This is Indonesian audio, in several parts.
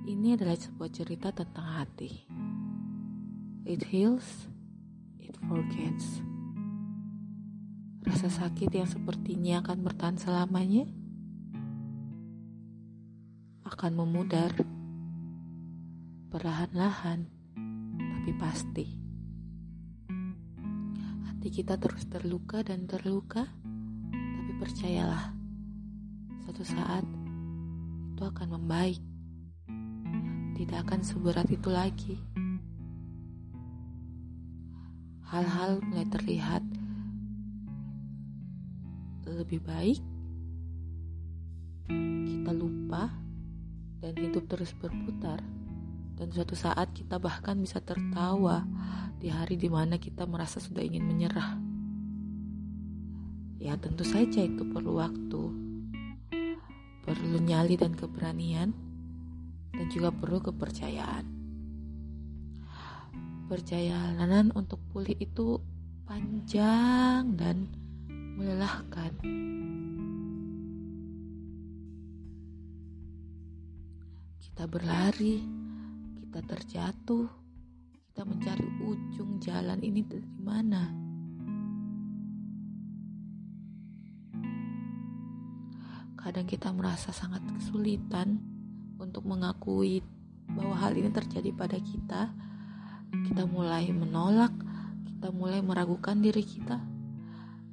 Ini adalah sebuah cerita tentang hati. It heals, it forgets. Rasa sakit yang sepertinya akan bertahan selamanya akan memudar perlahan-lahan, tapi pasti. Hati kita terus terluka dan terluka, tapi percayalah, suatu saat itu akan membaik tidak akan seberat itu lagi. Hal-hal mulai terlihat lebih baik. Kita lupa dan hidup terus berputar. Dan suatu saat kita bahkan bisa tertawa di hari di mana kita merasa sudah ingin menyerah. Ya tentu saja itu perlu waktu, perlu nyali dan keberanian, juga perlu kepercayaan. Perjalanan untuk pulih itu panjang dan melelahkan. Kita berlari, kita terjatuh, kita mencari ujung jalan ini dari mana. Kadang kita merasa sangat kesulitan untuk mengakui bahwa hal ini terjadi pada kita, kita mulai menolak, kita mulai meragukan diri kita,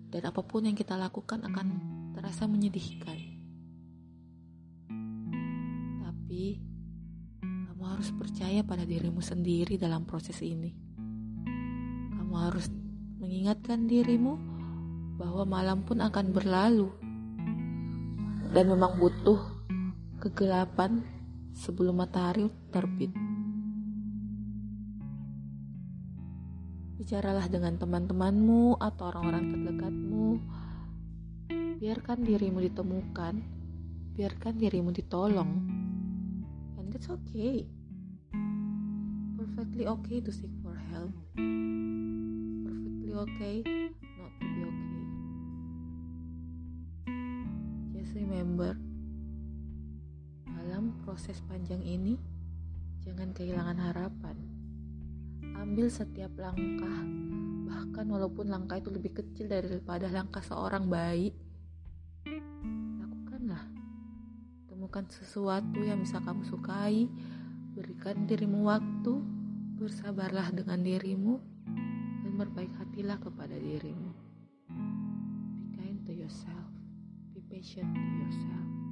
dan apa pun yang kita lakukan akan terasa menyedihkan. Tapi, kamu harus percaya pada dirimu sendiri dalam proses ini. Kamu harus mengingatkan dirimu bahwa malam pun akan berlalu, dan memang butuh kegelapan sebelum matahari terbit. Bicaralah dengan teman-temanmu atau orang-orang terdekatmu. Biarkan dirimu ditemukan, biarkan dirimu ditolong. And it's okay. Perfectly okay to seek for help. Perfectly okay not to be okay. Just remember proses panjang ini, jangan kehilangan harapan. Ambil setiap langkah, bahkan walaupun langkah itu lebih kecil daripada langkah seorang bayi. Lakukanlah. Temukan sesuatu yang bisa kamu sukai, berikan dirimu waktu, bersabarlah dengan dirimu, dan berbaik hatilah kepada dirimu. Be kind to yourself. Be patient to yourself.